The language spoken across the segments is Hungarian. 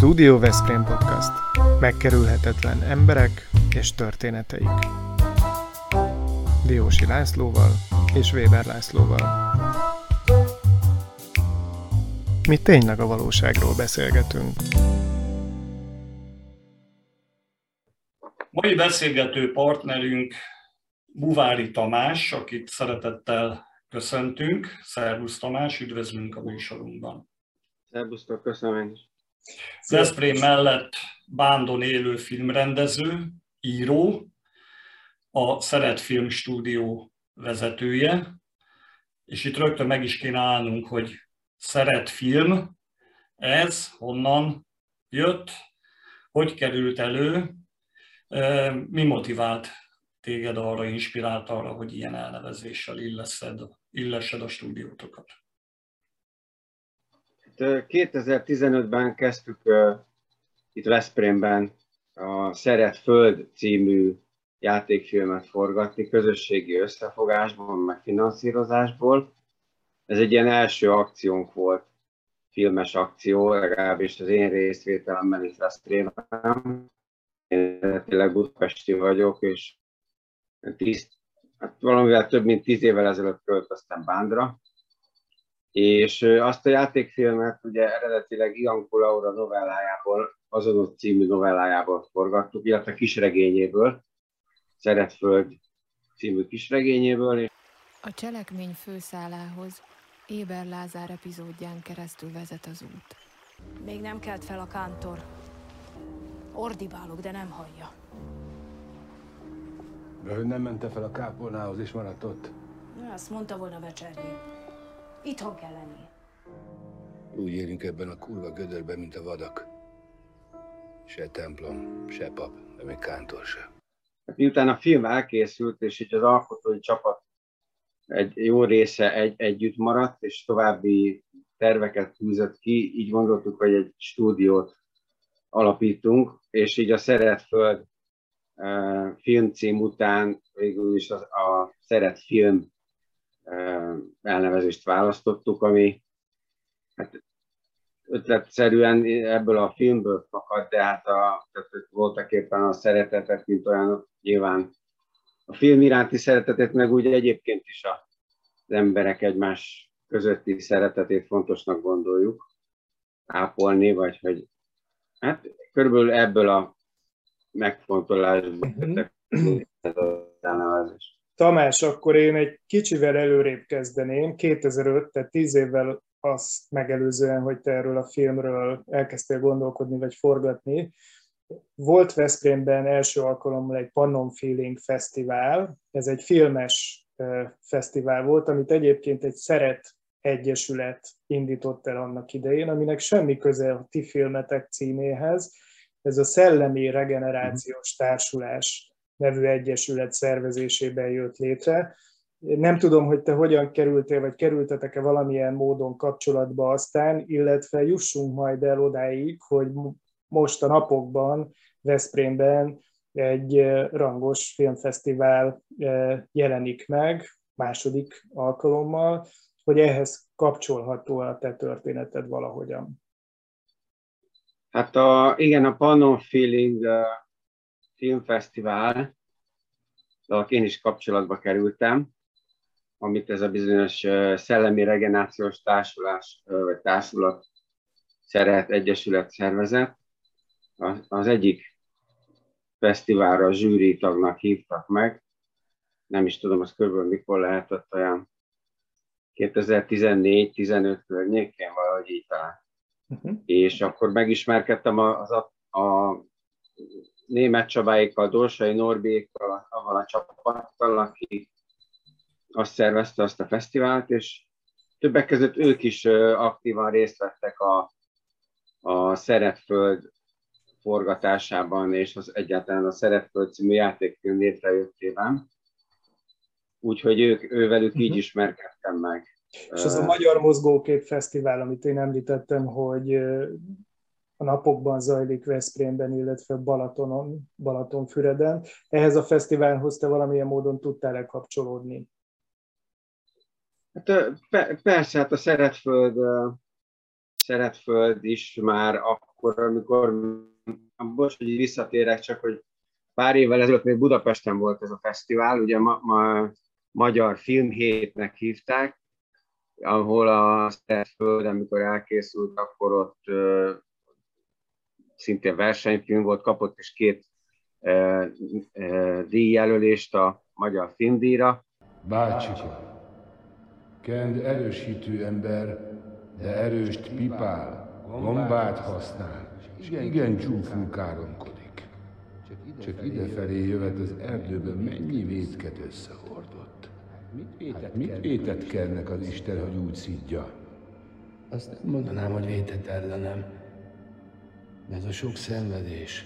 Studio Veszprém Podcast. Megkerülhetetlen emberek és történeteik. Diósi Lászlóval és Weber Lászlóval. Mi tényleg a valóságról beszélgetünk. Mai beszélgető partnerünk Buvári Tamás, akit szeretettel köszöntünk. Szervusz Tamás, üdvözlünk a műsorunkban. Szervusztok, köszönöm is. Veszprém mellett Bándon élő filmrendező, író, a Szeret Film Stúdió vezetője, és itt rögtön meg is kéne állnunk, hogy Szeret Film, ez honnan jött, hogy került elő, mi motivált téged arra, inspirált arra, hogy ilyen elnevezéssel illeszed, illesed a stúdiótokat? 2015-ben kezdtük itt Veszprémben a Szeret Föld című játékfilmet forgatni közösségi összefogásból, meg finanszírozásból. Ez egy ilyen első akciónk volt, filmes akció, legalábbis az én részvételemmel itt Veszprémben. Én tényleg budapesti vagyok, és tíz, hát valamivel több mint tíz évvel ezelőtt költöztem Bándra, és azt a játékfilmet ugye eredetileg Ian Kulaura novellájából, azon című novellájából forgattuk, illetve kisregényéből, Szeretföld című kisregényéből. A cselekmény főszálához Éber Lázár epizódján keresztül vezet az út. Még nem kelt fel a kántor. Ordibálok, de nem hallja. De hogy nem mente fel a kápolnához és maradt ott? Azt mondta volna becserni. Itthon kell lenni. Úgy érünk ebben a kurva gödörben, mint a vadak. Se templom, se pap, de még kántor se. Hát miután a film elkészült, és így az alkotói csapat egy jó része egy, együtt maradt, és további terveket tűzött ki, így gondoltuk, hogy egy stúdiót alapítunk, és így a Szeret Föld uh, filmcím után végül is a, a Szeret Film elnevezést választottuk, ami hát ötletszerűen ebből a filmből fakad, de hát a, tehát voltak éppen a szeretetet, mint olyan nyilván a film iránti szeretetet, meg úgy egyébként is a, az emberek egymás közötti szeretetét fontosnak gondoljuk ápolni, vagy hogy hát körülbelül ebből a megfontolásból uh-huh. ez az elnevezés. Tamás, akkor én egy kicsivel előrébb kezdeném. 2005, tehát 10 évvel azt megelőzően, hogy te erről a filmről elkezdtél gondolkodni vagy forgatni, volt Veszprémben első alkalommal egy Pannon Feeling Fesztivál. Ez egy filmes fesztivál volt, amit egyébként egy Szeret Egyesület indított el annak idején, aminek semmi köze a ti filmetek címéhez. Ez a Szellemi Regenerációs Társulás nevű egyesület szervezésében jött létre. Nem tudom, hogy te hogyan kerültél, vagy kerültetek-e valamilyen módon kapcsolatba aztán, illetve jussunk majd el odáig, hogy most a napokban Veszprémben egy eh, rangos filmfesztivál eh, jelenik meg, második alkalommal, hogy ehhez kapcsolható a te történeted valahogyan. Hát a, igen, a Pannon Feeling eh, filmfesztivál, de én is kapcsolatba kerültem, amit ez a bizonyos szellemi regenerációs társulás, vagy társulat szeret, egyesület szervezet. Az egyik fesztiválra a zsűri tagnak hívtak meg, nem is tudom, az körülbelül mikor lehetett olyan 2014-15 környékén, valahogy így talán. Uh-huh. És akkor megismerkedtem az a, a német Csabáikkal, Dorsai Norbékkal, avval a csapattal, aki azt szervezte azt a fesztivált, és többek között ők is aktívan részt vettek a, a Szeretföld forgatásában, és az egyáltalán a Szeretföld című játékfilm létrejöttében. Úgyhogy ők, ővelük így uh-huh. ismerkedtem meg. És az a Magyar Mozgókép Fesztivál, amit én említettem, hogy a napokban zajlik Veszprémben, illetve Balatonon, Balatonfüreden. Ehhez a fesztiválhoz te valamilyen módon tudtál-e kapcsolódni? Hát, persze, hát a Szeretföld Szeretföld is már akkor, amikor, most, hogy visszatérek, csak hogy pár évvel ezelőtt még Budapesten volt ez a fesztivál, ugye ma, ma Magyar Filmhétnek hívták, ahol a Szeretföld, amikor elkészült, akkor ott szintén versenyfilm volt, kapott is két ö, ö, díjjelölést a Magyar Filmdíjra. Bácsika, Kend erősítő ember, de erőst pipál, gombát használ, és igen csúful káromkodik. Csak idefelé jövet az erdőben mennyi vétket összehordott. Hát mit vétett kernek az Isten, hogy úgy szidja? Azt nem mondanám, hogy vétett ellenem. Ez a sok szenvedés.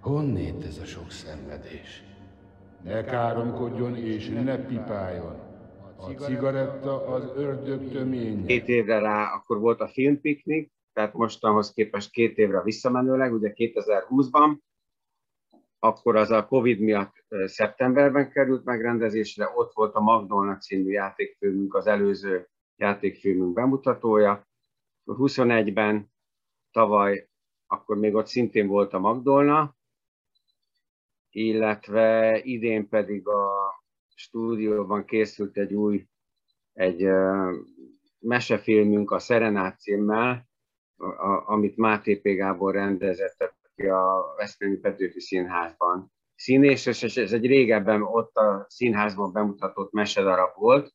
Honnét ez a sok szenvedés? Ne káromkodjon és ne pipáljon. A cigaretta az ördög töménye. Két évre rá akkor volt a filmpiknik, tehát mostanhoz képest két évre visszamenőleg, ugye 2020-ban, akkor az a Covid miatt szeptemberben került megrendezésre, ott volt a Magdolna című játékfilmünk, az előző játékfilmünk bemutatója. 21-ben tavaly, akkor még ott szintén volt a Magdolna, illetve idén pedig a stúdióban készült egy új, egy mesefilmünk a Szerenát címmel, a, amit Máté P. Gábor rendezett ki a Veszprémi Petőfi Színházban. Színés, és ez egy régebben ott a színházban bemutatott mesedarab volt,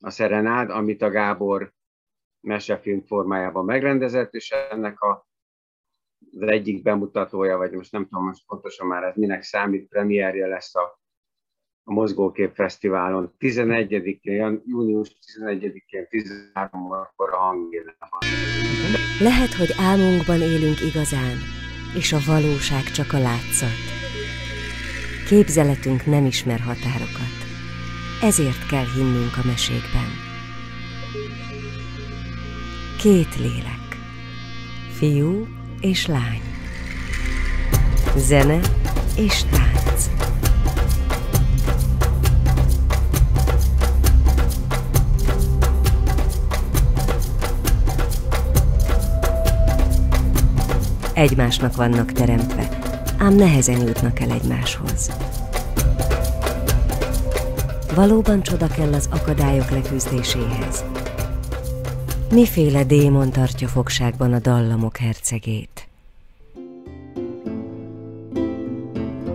a Szerenád, amit a Gábor mesefilm formájában megrendezett, és ennek a az egyik bemutatója, vagy most nem tudom most pontosan már ez minek számít, premierje lesz a, a Mozgókép Fesztiválon 11-én, június 11-én 13 órakor a hangélában. Lehet, hogy álmunkban élünk igazán, és a valóság csak a látszat. Képzeletünk nem ismer határokat. Ezért kell hinnünk a mesékben. Két lélek. Fiú és lány. Zene és tánc. Egymásnak vannak teremtve, ám nehezen jutnak el egymáshoz. Valóban csoda kell az akadályok leküzdéséhez, Miféle démon tartja fogságban a dallamok hercegét?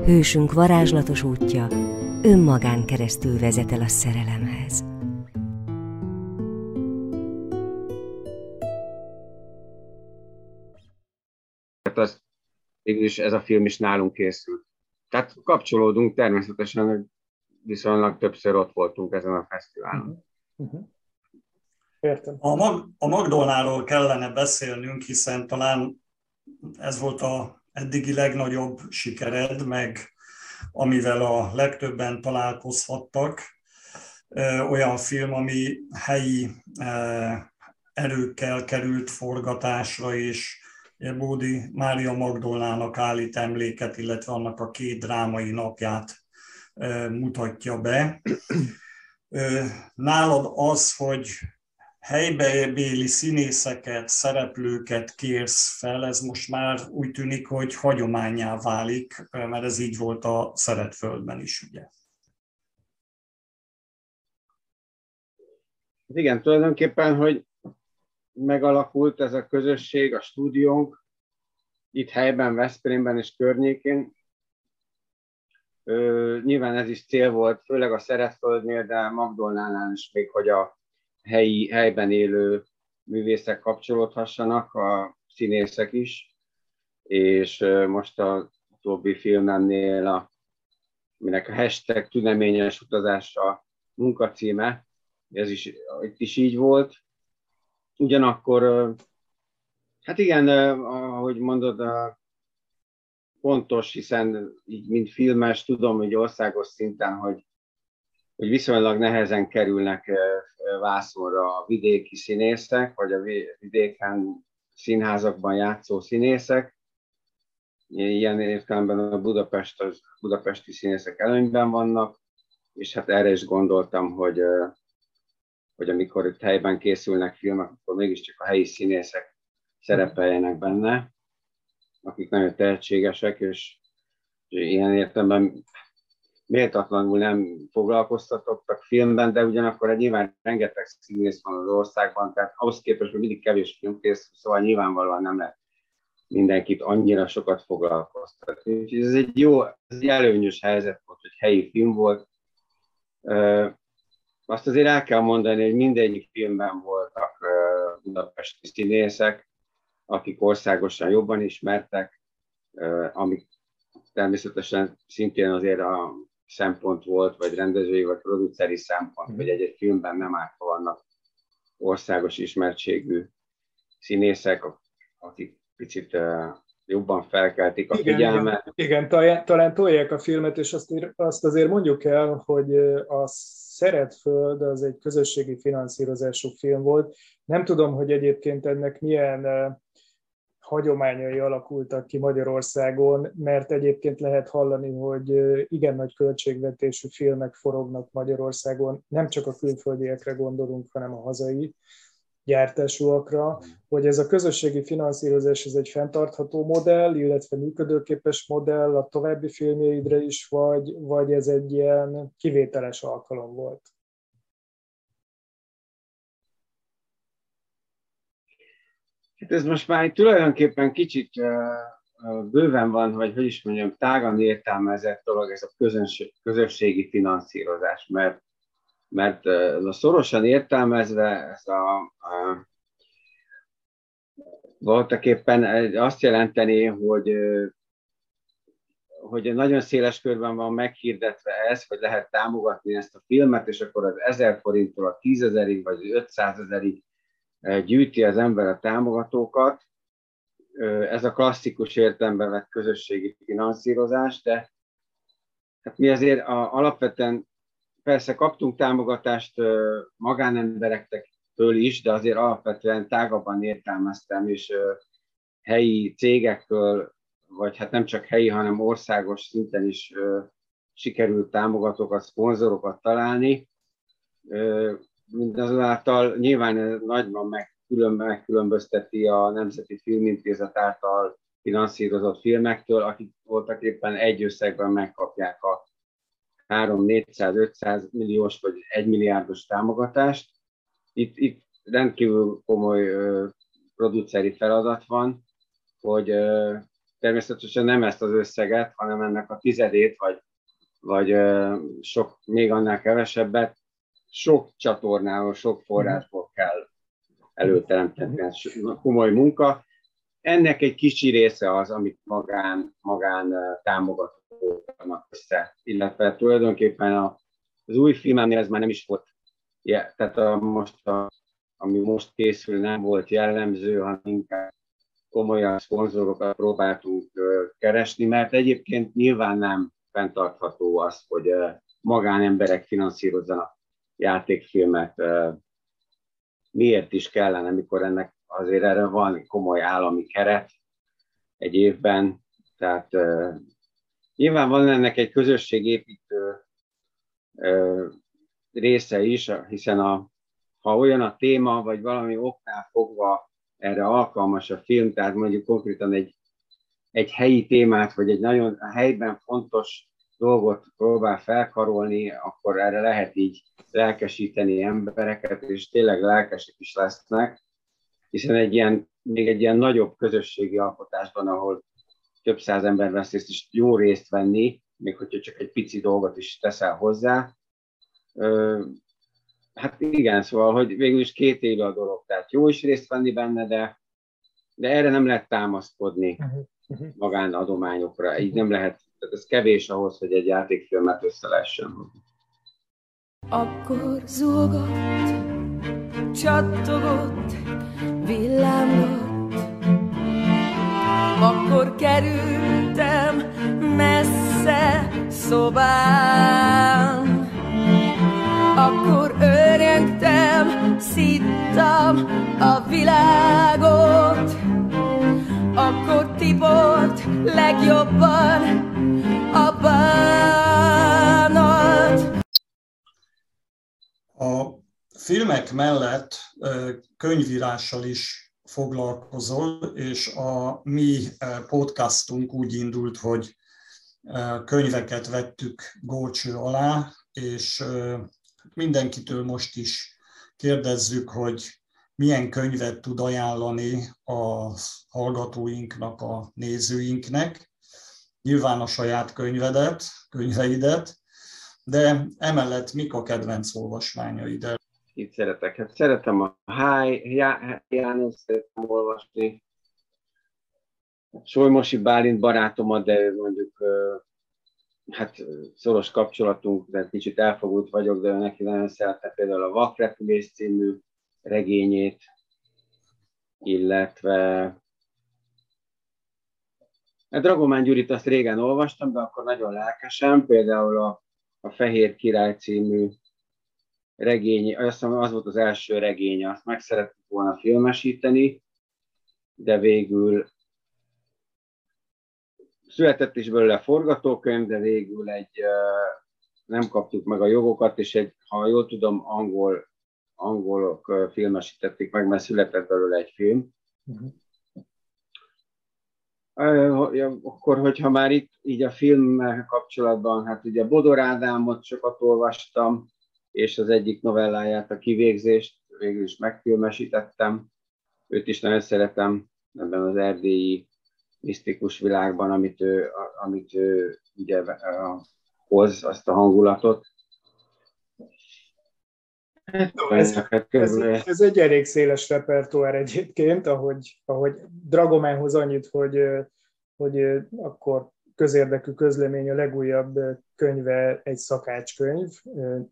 Hősünk varázslatos útja önmagán keresztül vezet el a szerelemhez. Hát az, is ez a film is nálunk készült. Tehát kapcsolódunk természetesen, hogy viszonylag többször ott voltunk ezen a fesztiválon. Uh-huh. Értem. A, Mag- a Magdolnáról kellene beszélnünk, hiszen talán ez volt a eddigi legnagyobb sikered, meg amivel a legtöbben találkozhattak. Olyan film, ami helyi erőkkel került forgatásra, és Bódi Mária Magdolnának állít emléket, illetve annak a két drámai napját mutatja be. Nálad az, hogy helybeli színészeket, szereplőket kérsz fel, ez most már úgy tűnik, hogy hagyományá válik, mert ez így volt a Szeretföldben is, ugye? Igen, tulajdonképpen, hogy megalakult ez a közösség, a stúdiónk, itt helyben, Veszprémben és környékén. Ö, nyilván ez is cél volt, főleg a Szeretföldnél, de Magdolnánál is még, hogy a helyi, helyben élő művészek kapcsolódhassanak, a színészek is, és most a utóbbi filmemnél, a, minek a hashtag tüneményes utazás a munkacíme, ez is, itt is így volt. Ugyanakkor, hát igen, ahogy mondod, pontos, hiszen így, mint filmes, tudom, hogy országos szinten, hogy hogy viszonylag nehezen kerülnek vászonra a vidéki színészek, vagy a vidéken színházakban játszó színészek. Ilyen értelemben a Budapest, az budapesti színészek előnyben vannak, és hát erre is gondoltam, hogy hogy amikor itt helyben készülnek filmek, akkor mégiscsak a helyi színészek szerepeljenek benne, akik nagyon tehetségesek, és ilyen értelemben méltatlanul nem foglalkoztatottak filmben, de ugyanakkor nyilván rengeteg színész van az országban, tehát ahhoz képest, hogy mindig kevés film kész, szóval nyilvánvalóan nem lehet mindenkit annyira sokat foglalkoztatni. Úgyhogy ez egy jó, ez egy előnyös helyzet volt, hogy helyi film volt. Azt azért el kell mondani, hogy mindegyik filmben voltak budapesti színészek, akik országosan jobban ismertek, amik természetesen szintén azért a szempont volt, vagy rendezői, vagy produceri szempont, hogy egy-egy filmben nem árt vannak országos ismertségű színészek, akik picit jobban felkeltik a igen, figyelmet. Igen, igen, talán tolják a filmet, és azt, azt azért mondjuk el, hogy a Szeretföld az egy közösségi finanszírozású film volt. Nem tudom, hogy egyébként ennek milyen hagyományai alakultak ki Magyarországon, mert egyébként lehet hallani, hogy igen nagy költségvetésű filmek forognak Magyarországon, nem csak a külföldiekre gondolunk, hanem a hazai gyártásúakra, hogy ez a közösségi finanszírozás ez egy fenntartható modell, illetve működőképes modell a további filmjeidre is, vagy, vagy ez egy ilyen kivételes alkalom volt? Hát ez most már tulajdonképpen kicsit bőven van, vagy hogy is mondjam, tágan értelmezett dolog ez a közösségi finanszírozás, mert, mert a szorosan értelmezve ez a, a voltak éppen azt jelenteni, hogy hogy nagyon széles körben van meghirdetve ez, hogy lehet támogatni ezt a filmet, és akkor az 1000 forinttól a 10 ezerig, vagy 500 ezerig gyűjti az ember a támogatókat. Ez a klasszikus értelemben vett közösségi finanszírozás, de hát mi azért a, alapvetően persze kaptunk támogatást magánemberektől is, de azért alapvetően tágabban értelmeztem, és helyi cégektől, vagy hát nem csak helyi, hanem országos szinten is sikerült támogatókat, szponzorokat találni mindazonáltal nyilván nagyban megkülönbözteti a Nemzeti Filmintézet által finanszírozott filmektől, akik voltak éppen egy összegben megkapják a 3-400-500 milliós vagy 1 milliárdos támogatást. Itt, itt rendkívül komoly uh, produceri feladat van, hogy uh, természetesen nem ezt az összeget, hanem ennek a tizedét, vagy, vagy uh, sok, még annál kevesebbet sok csatornával, sok forrásból kell előteremteni, ez komoly munka. Ennek egy kicsi része az, amit magán, magán támogatóknak össze, illetve tulajdonképpen a, az új filmemnél ez már nem is volt, ja, tehát a, most a, ami most készül, nem volt jellemző, hanem inkább komolyan szponzorokat próbáltunk keresni, mert egyébként nyilván nem fenntartható az, hogy magánemberek finanszírozzanak játékfilmet miért is kellene, mikor ennek azért erre van komoly állami keret egy évben, tehát nyilván van ennek egy közösségépítő része is, hiszen a, ha olyan a téma, vagy valami oknál fogva erre alkalmas a film, tehát mondjuk konkrétan egy, egy helyi témát, vagy egy nagyon helyben fontos dolgot próbál felkarolni, akkor erre lehet így lelkesíteni embereket, és tényleg lelkesek is lesznek, hiszen egy ilyen, még egy ilyen nagyobb közösségi alkotásban, ahol több száz ember vesz részt, is jó részt venni, még hogyha csak egy pici dolgot is teszel hozzá. Hát igen, szóval, hogy végül is két éve a dolog, tehát jó is részt venni benne, de, de erre nem lehet támaszkodni uh-huh, uh-huh. magánadományokra, így nem lehet tehát ez kevés ahhoz, hogy egy játékfilmet össze lehessen Akkor zúgott, csattogott, villámlott, akkor kerültem messze szobám, akkor örjöngtem, szittam a világot, akkor tiport legjobban a bánat. A filmek mellett könyvírással is foglalkozol, és a mi podcastunk úgy indult, hogy könyveket vettük gólcső alá, és mindenkitől most is kérdezzük, hogy milyen könyvet tud ajánlani a hallgatóinknak, a nézőinknek, nyilván a saját könyvedet, könyveidet, de emellett mik a kedvenc olvasmányaid? Itt szeretek. Hát szeretem a Háj, János szeretem olvasni, Solymosi Bálint barátomat, de mondjuk hát szoros kapcsolatunk, de kicsit elfogult vagyok, de neki nagyon szerette például a Vakrepülés című regényét, illetve a Dragomán Gyurit azt régen olvastam, de akkor nagyon lelkesen, például a, a Fehér Király című regény, azt hiszem az volt az első regény, azt meg szerettük volna filmesíteni, de végül született is belőle forgatókönyv, de végül egy, nem kaptuk meg a jogokat, és egy, ha jól tudom, angol, angolok filmesítették meg, mert született belőle egy film. Uh-huh. Akkor, hogyha már itt így a filmmel kapcsolatban, hát ugye Bodor Ádámot sokat olvastam, és az egyik novelláját, a kivégzést végül is megfilmesítettem. Őt is nagyon szeretem ebben az erdélyi misztikus világban, amit ő, amit ő ugye hoz, azt a hangulatot. Hát, ez, ez, ez egy elég széles repertoár egyébként, ahogy, ahogy Dragománhoz annyit, hogy, hogy akkor közérdekű közlemény a legújabb könyve egy szakácskönyv,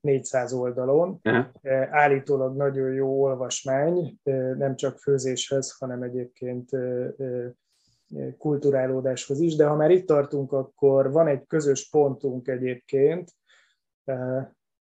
400 oldalon. Uh-huh. Állítólag nagyon jó olvasmány, nem csak főzéshez, hanem egyébként kulturálódáshoz is, de ha már itt tartunk, akkor van egy közös pontunk egyébként.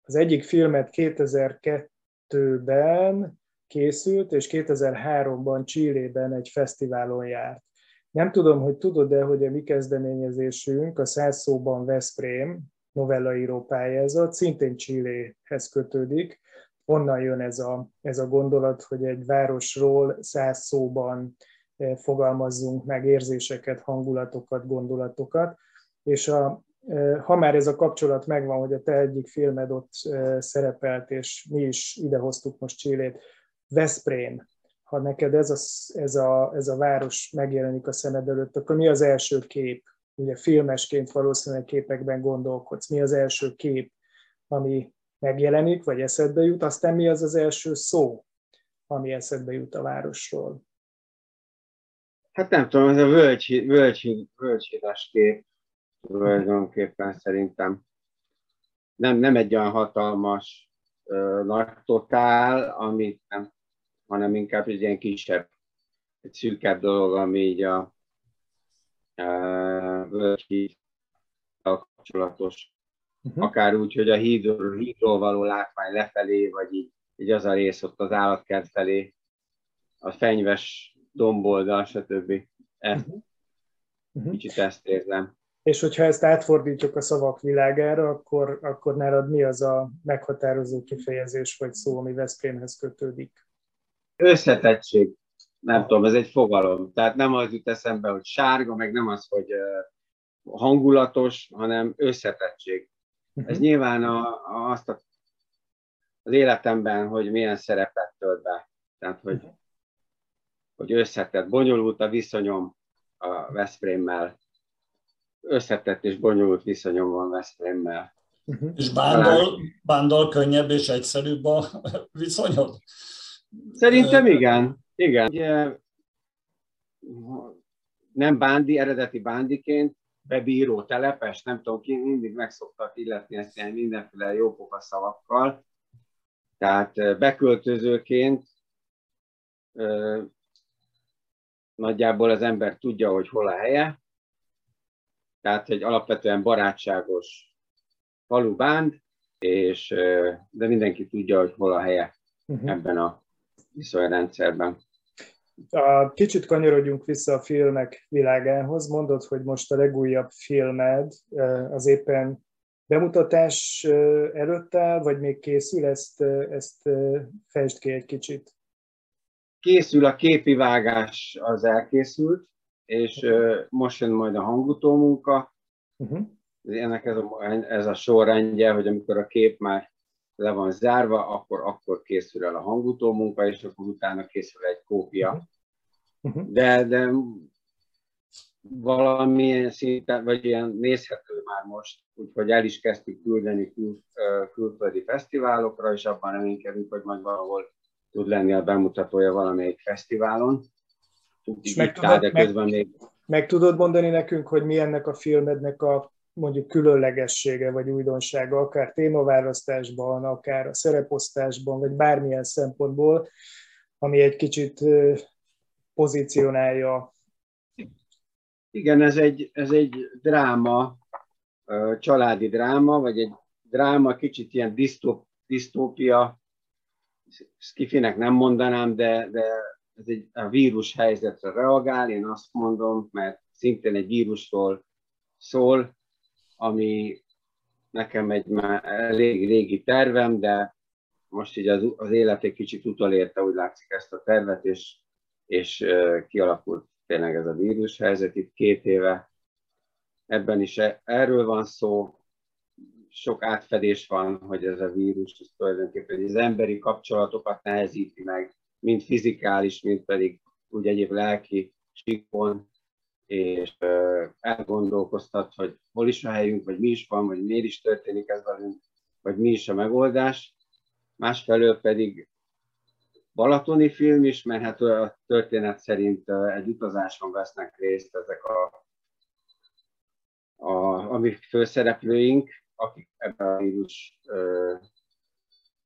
Az egyik filmet 2002-ben készült, és 2003-ban Csillében egy fesztiválon járt. Nem tudom, hogy tudod-e, hogy a mi kezdeményezésünk a száz szóban Veszprém novellaíró pályázat, szintén Csilléhez kötődik. Onnan jön ez a, ez a gondolat, hogy egy városról száz szóban fogalmazzunk meg érzéseket, hangulatokat, gondolatokat, és a, ha már ez a kapcsolat megvan, hogy a te egyik filmed ott szerepelt, és mi is idehoztuk most Csillét, Veszprém, ha neked ez a, ez, a, ez a város megjelenik a szemed előtt, akkor mi az első kép? Ugye filmesként valószínűleg képekben gondolkodsz. Mi az első kép, ami megjelenik, vagy eszedbe jut? Aztán mi az az első szó, ami eszedbe jut a városról? Hát nem tudom, ez a völgy, völgy, völgyhídas kép tulajdonképpen szerintem. Nem, nem egy olyan hatalmas ö, nagy totál, amit nem, hanem inkább egy ilyen kisebb, egy szűkebb dolog, ami így a, völgyhíd kapcsolatos. Uh-huh. Akár úgy, hogy a hídról, hídról való látvány lefelé, vagy így, így az a rész ott az állatkert felé, a fenyves domboldal, stb. Ezt, uh-huh. Kicsit ezt érzem. És hogyha ezt átfordítjuk a szavak világára, akkor, akkor nálad mi az a meghatározó kifejezés vagy szó, ami Veszprémhez kötődik? Összetettség. Nem tudom, ez egy fogalom. Tehát nem az jut eszembe, hogy sárga, meg nem az, hogy hangulatos, hanem összetettség. Ez nyilván a, a, azt a, az életemben, hogy milyen szerepet tölt be. Tehát, hogy uh-huh hogy összetett, bonyolult a viszonyom a Veszprémmel. Összetett és bonyolult viszonyom van Veszprémmel. Uh-huh. És Bándor, Bándor könnyebb és egyszerűbb a viszonyod? Szerintem igen. Igen. Ugye, nem bándi, eredeti bándiként, bebíró telepes, nem tudom ki, mindig meg szoktak illetni ezt ilyen mindenféle jópofa szavakkal. Tehát beköltözőként nagyjából az ember tudja, hogy hol a helye, tehát egy alapvetően barátságos falubánd, és, de mindenki tudja, hogy hol a helye uh-huh. ebben a viszonyrendszerben. A, kicsit kanyarodjunk vissza a filmek világához. Mondod, hogy most a legújabb filmed az éppen bemutatás előtt áll, vagy még készül? Ezt, ezt fejtsd ki egy kicsit. Készül a képi vágás, az elkészült, és most jön majd a hangutó munka. Uh-huh. Ennek ez a, ez a sorrendje, hogy amikor a kép már le van zárva, akkor, akkor készül el a hangutó munka, és akkor utána készül egy kópia. Uh-huh. De, de valamilyen szinten, vagy ilyen nézhető már most, úgyhogy el is kezdtük küldeni kül, külföldi fesztiválokra, és abban reménykedünk, hogy majd valahol tud lenni a bemutatója valamelyik fesztiválon. És meg tudod, meg, még... meg tudod mondani nekünk, hogy mi ennek a filmednek a mondjuk különlegessége vagy újdonsága, akár témaválasztásban, akár a szereposztásban, vagy bármilyen szempontból, ami egy kicsit pozícionálja? Igen, ez egy, ez egy dráma, családi dráma, vagy egy dráma, kicsit ilyen disztop, disztópia, skifinek nem mondanám, de, de ez egy a vírus helyzetre reagál, én azt mondom, mert szintén egy vírusról szól, ami nekem egy már elég régi tervem, de most így az, az élet egy kicsit utolérte, úgy látszik ezt a tervet, és, és kialakult tényleg ez a vírushelyzet itt két éve. Ebben is e, erről van szó, sok átfedés van, hogy ez a vírus ez tulajdonképpen az emberi kapcsolatokat nehezíti meg, mind fizikális, mind pedig úgy egyéb lelki síkon, és elgondolkoztat, hogy hol is a helyünk, vagy mi is van, vagy miért is történik ez velünk, vagy mi is a megoldás. Másfelől pedig balatoni film is, mert hát a történet szerint egy utazáson vesznek részt ezek a, a, a mi főszereplőink, akik ebben a vírus,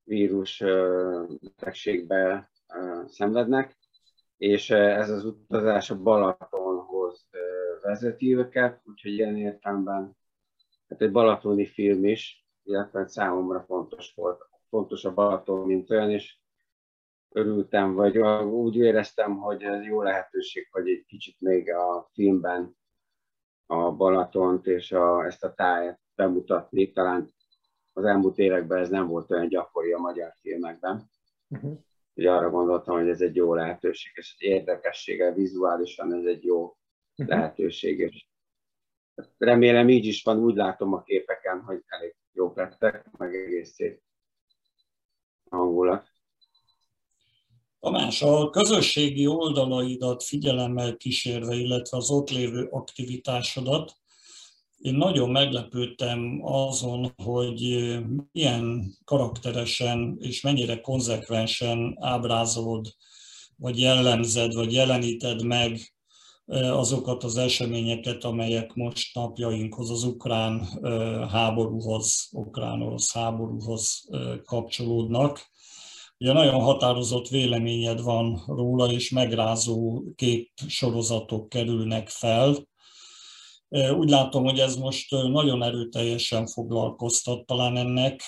vírus betegségbe szenvednek, és ez az utazás a Balatonhoz vezeti őket, úgyhogy ilyen értelemben hát egy balatoni film is, illetve számomra fontos volt, fontos a Balaton, mint olyan, és örültem, vagy úgy éreztem, hogy ez jó lehetőség, hogy egy kicsit még a filmben a Balatont és a, ezt a tájat bemutatni. Talán az elmúlt években ez nem volt olyan gyakori a magyar filmekben. Uh-huh. Ugye arra gondoltam, hogy ez egy jó lehetőség, és érdekessége vizuálisan ez egy jó uh-huh. lehetőség. És remélem így is van, úgy látom a képeken, hogy elég jók lettek, meg egész szép hangulat. Tamás, a közösségi oldalaidat figyelemmel kísérve, illetve az ott lévő aktivitásodat, én nagyon meglepődtem azon, hogy milyen karakteresen és mennyire konzekvensen ábrázolod, vagy jellemzed, vagy jeleníted meg azokat az eseményeket, amelyek most napjainkhoz, az ukrán háborúhoz, ukrán-orosz háborúhoz kapcsolódnak. Ugye nagyon határozott véleményed van róla, és megrázó kép sorozatok kerülnek fel. Úgy látom, hogy ez most nagyon erőteljesen foglalkoztat, talán ennek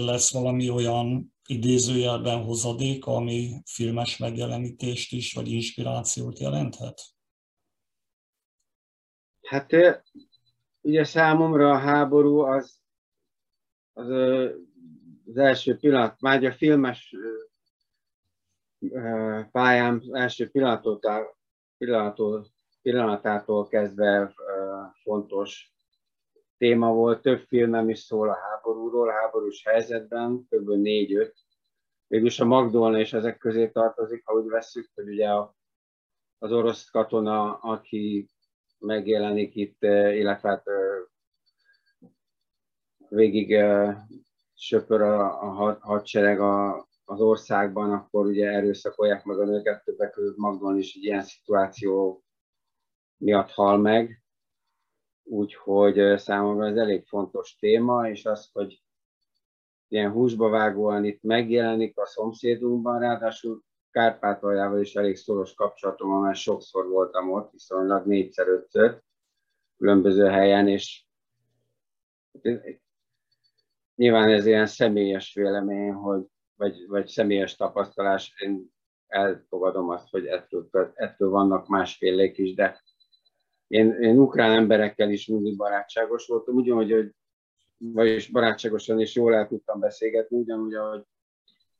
lesz valami olyan idézőjelben hozadék, ami filmes megjelenítést is, vagy inspirációt jelenthet? Hát ugye számomra a háború az, az az első pillanat, már a filmes pályám első pillanattól, pillanattól, pillanatától kezdve fontos téma volt. Több filmem is szól a háborúról, a háborús helyzetben, kb. négy-öt. Végülis a Magdolna és ezek közé tartozik, ha úgy veszük, hogy ugye az orosz katona, aki megjelenik itt, illetve hát végig söpör a, a hadsereg a, az országban, akkor ugye erőszakolják meg a nőket, többek között Magdon is egy ilyen szituáció miatt hal meg. Úgyhogy számomra ez elég fontos téma, és az, hogy ilyen húsba vágóan itt megjelenik a szomszédunkban, ráadásul Kárpátaljával is elég szoros kapcsolatom mert sokszor voltam ott, viszonylag négyszer-ötször különböző helyen, és nyilván ez ilyen személyes vélemény, hogy, vagy, vagy személyes tapasztalás, én elfogadom azt, hogy ettől, ettől vannak másfélék is, de én, én ukrán emberekkel is mindig barátságos voltam, ugyanúgy, hogy vagyis barátságosan is jól el tudtam beszélgetni, ugyanúgy, ahogy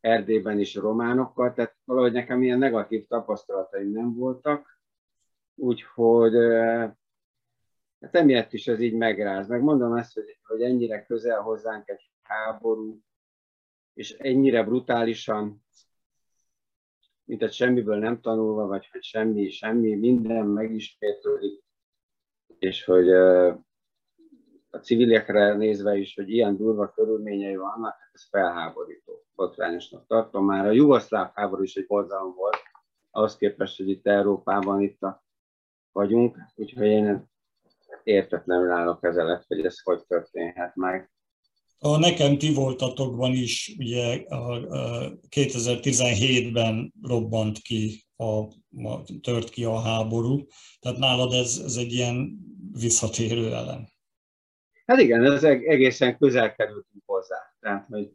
Erdélyben is románokkal, tehát valahogy nekem ilyen negatív tapasztalataim nem voltak, úgyhogy hát emiatt is ez így megráz. Meg mondom ezt, hogy, hogy ennyire közel hozzánk egy háború, és ennyire brutálisan, mint egy semmiből nem tanulva, vagy hogy semmi, semmi, minden megismétlődik, és hogy a civilekre nézve is, hogy ilyen durva körülményei vannak, hát ez felháborító, botrányosnak tartom. Már a jugoszláv háború is egy borzalom volt, ahhoz képest, hogy itt Európában itt a, vagyunk, úgyhogy én értetlenül állok ezzel, hogy ez hogy történhet meg. A Nekem ti voltatokban is ugye a, a 2017-ben robbant ki, a, a, tört ki a háború, tehát nálad ez, ez egy ilyen visszatérő elem. Hát igen, ez egészen közel kerültünk hozzá. Tehát, hogy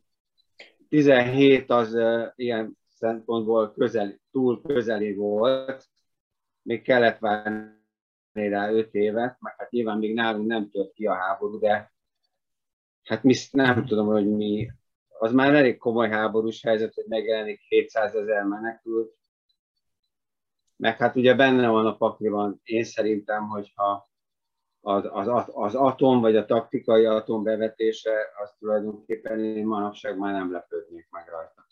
17 az uh, ilyen szempontból közeli, túl közeli volt, még kellett várni rá 5 évet, meg hát nyilván még nálunk nem tört ki a háború, de hát mi nem tudom, hogy mi, az már elég komoly háborús helyzet, hogy megjelenik 700 ezer menekült, meg hát ugye benne van a pakliban, én szerintem, hogyha az, az, az atom, vagy a taktikai atom bevetése, az tulajdonképpen én manapság már nem lepődnék meg rajta.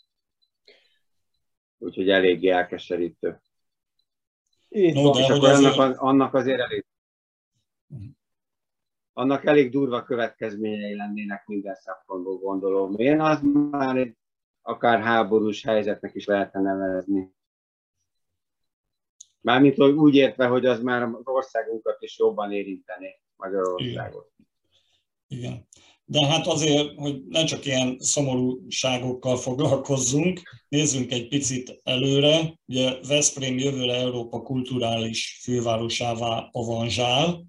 Úgyhogy eléggé elkeserítő. no, és akkor azért... annak, annak azért elég annak elég durva következményei lennének minden szempontból, gondolom. Én az már egy akár háborús helyzetnek is lehetne nevezni. Mármint úgy értve, hogy az már az országunkat is jobban érinteni, Magyarországot. Igen. Igen. De hát azért, hogy ne csak ilyen szomorúságokkal foglalkozzunk, nézzünk egy picit előre. Ugye Veszprém jövőre Európa kulturális fővárosává avanzsál.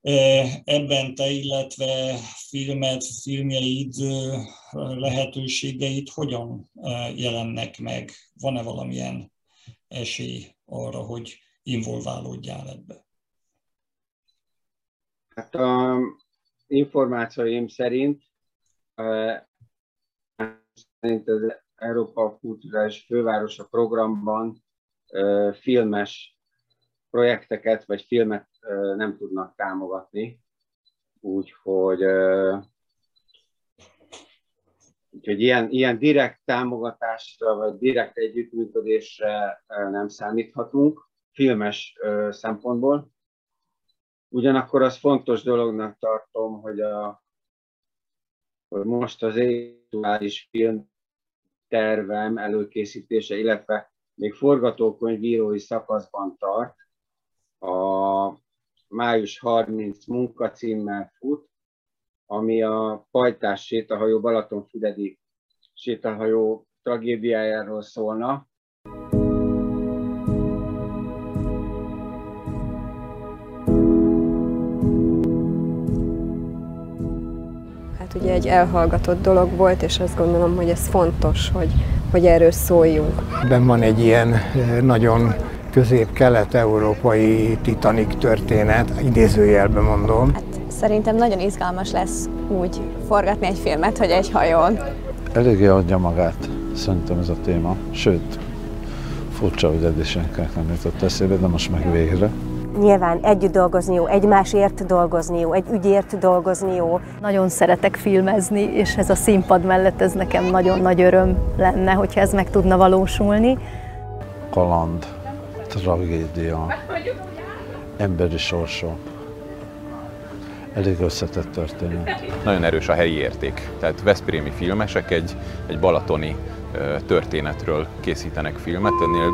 E, ebben te, illetve filmet, filmjeid, lehetőségeit hogyan e, jelennek meg? Van-e valamilyen esély arra, hogy involválódjál ebbe? Hát a információim szerint, szerint az Európa Kulturális Fővárosa programban filmes projekteket vagy filmet nem tudnak támogatni, úgyhogy Úgyhogy ilyen, ilyen direkt támogatásra vagy direkt együttműködésre nem számíthatunk filmes szempontból. Ugyanakkor az fontos dolognak tartom, hogy, a, hogy most az aktuális film tervem előkészítése, illetve még forgatókönyvírói szakaszban tart. A május 30 munkacímmel fut, ami a pajtás sétahajó, Balatonfüredi sétahajó tragédiájáról szólna. Hát ugye egy elhallgatott dolog volt, és azt gondolom, hogy ez fontos, hogy, hogy erről szóljunk. Ben van egy ilyen eh, nagyon közép-kelet-európai titanik történet, idézőjelben mondom. Hát Szerintem nagyon izgalmas lesz úgy forgatni egy filmet, hogy egy hajón. Eléggé adja magát, szerintem ez a téma. Sőt, furcsa, hogy eddig senkinek nem jutott eszébe, de most meg végre. Nyilván együtt dolgozni jó, egymásért dolgozni jó, egy ügyért dolgozni jó. Nagyon szeretek filmezni, és ez a színpad mellett ez nekem nagyon nagy öröm lenne, hogyha ez meg tudna valósulni. Kaland, tragédia, emberi sorsok elég összetett történet. Nagyon erős a helyi érték. Tehát Veszprémi filmesek egy, egy balatoni történetről készítenek filmet, ennél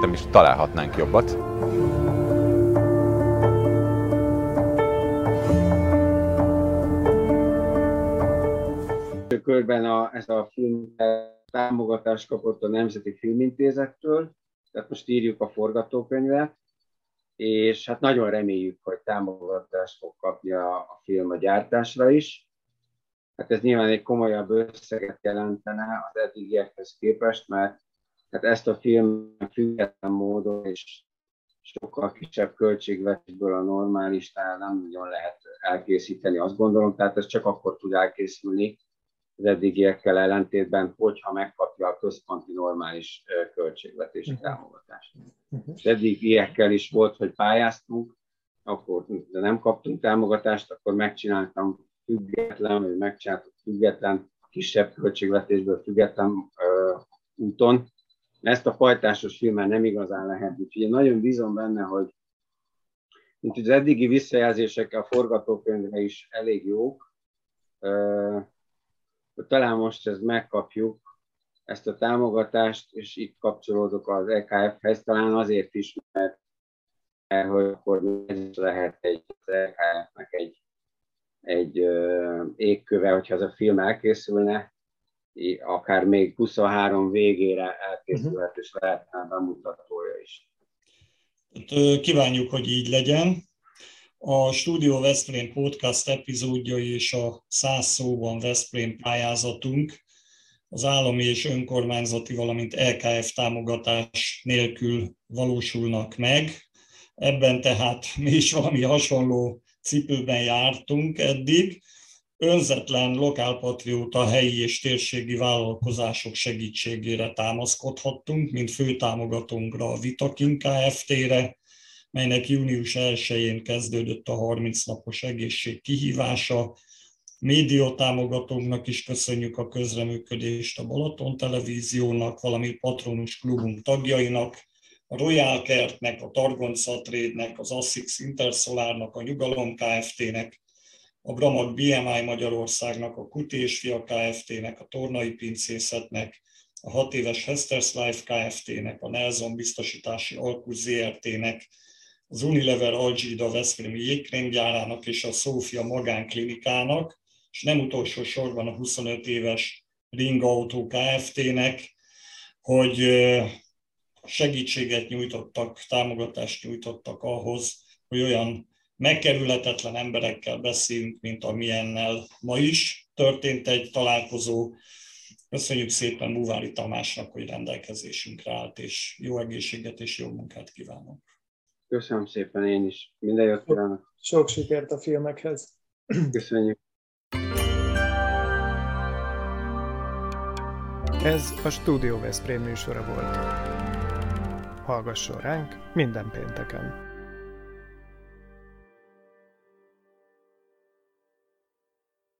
nem is találhatnánk jobbat. Körben a, ez a film támogatást kapott a Nemzeti Filmintézettől, tehát most írjuk a forgatókönyvet, és hát nagyon reméljük, hogy támogatást fog kapni a, a film a gyártásra is. Hát ez nyilván egy komolyabb összeget jelentene az eddigiekhez képest, mert hát ezt a film független módon és sokkal kisebb költségvetésből a normális tehát nem nagyon lehet elkészíteni, azt gondolom, tehát ez csak akkor tud elkészülni az eddigiekkel ellentétben, hogyha megkapja a központi normális költségvetési uh-huh. támogatást. Uh-huh. És eddigiekkel is volt, hogy pályáztunk, akkor de nem kaptunk támogatást, akkor megcsináltam független, vagy megcsináltuk független, kisebb költségvetésből független ö, úton, ezt a fajtásos filmmel nem igazán lehet. Úgyhogy én nagyon bízom benne, hogy mint az eddigi visszajelzések a forgatókönyvre is elég jók, hogy talán most ezt megkapjuk, ezt a támogatást, és itt kapcsolódok az EKF-hez, talán azért is, mert hogy akkor ez lehet egy, az EKF-nek egy, egy égköve, hogyha az a film elkészülne, akár még 23 végére elkészülhet, és lehetne bemutatója is. Kívánjuk, hogy így legyen. A Studio Veszprém podcast epizódja és a 100 szóban Veszprém pályázatunk az állami és önkormányzati, valamint LKF támogatás nélkül valósulnak meg. Ebben tehát mi is valami hasonló cipőben jártunk eddig, önzetlen lokálpatrióta helyi és térségi vállalkozások segítségére támaszkodhattunk, mint főtámogatónkra a Vitakin Kft-re, melynek június 1-én kezdődött a 30 napos egészség kihívása. Média támogatónknak is köszönjük a közreműködést a Balaton Televíziónak, valamint Patronus Klubunk tagjainak, a Royal Kertnek, a Targonca Trade-nek, az Assix Intersolárnak, a Nyugalom Kft-nek, a Bramag BMI Magyarországnak, a Kuti és Fia Kft-nek, a Tornai Pincészetnek, a 6 éves Hester's Life Kft-nek, a Nelson Biztosítási Alkus ZRT-nek, az Unilever Algida Veszprémi jégkrémgyárának és a Szófia Magánklinikának, és nem utolsó sorban a 25 éves Ring Auto Kft-nek, hogy segítséget nyújtottak, támogatást nyújtottak ahhoz, hogy olyan megkerülhetetlen emberekkel beszélünk, mint amilyennel ma is történt egy találkozó. Köszönjük szépen Búvári Tamásnak, hogy rendelkezésünkre állt, és jó egészséget és jó munkát kívánok. Köszönöm szépen én is. Minden jót kívánok. Sok sikert a filmekhez. Köszönjük. Ez a Studio Veszprém műsora volt. Hallgasson ránk minden pénteken!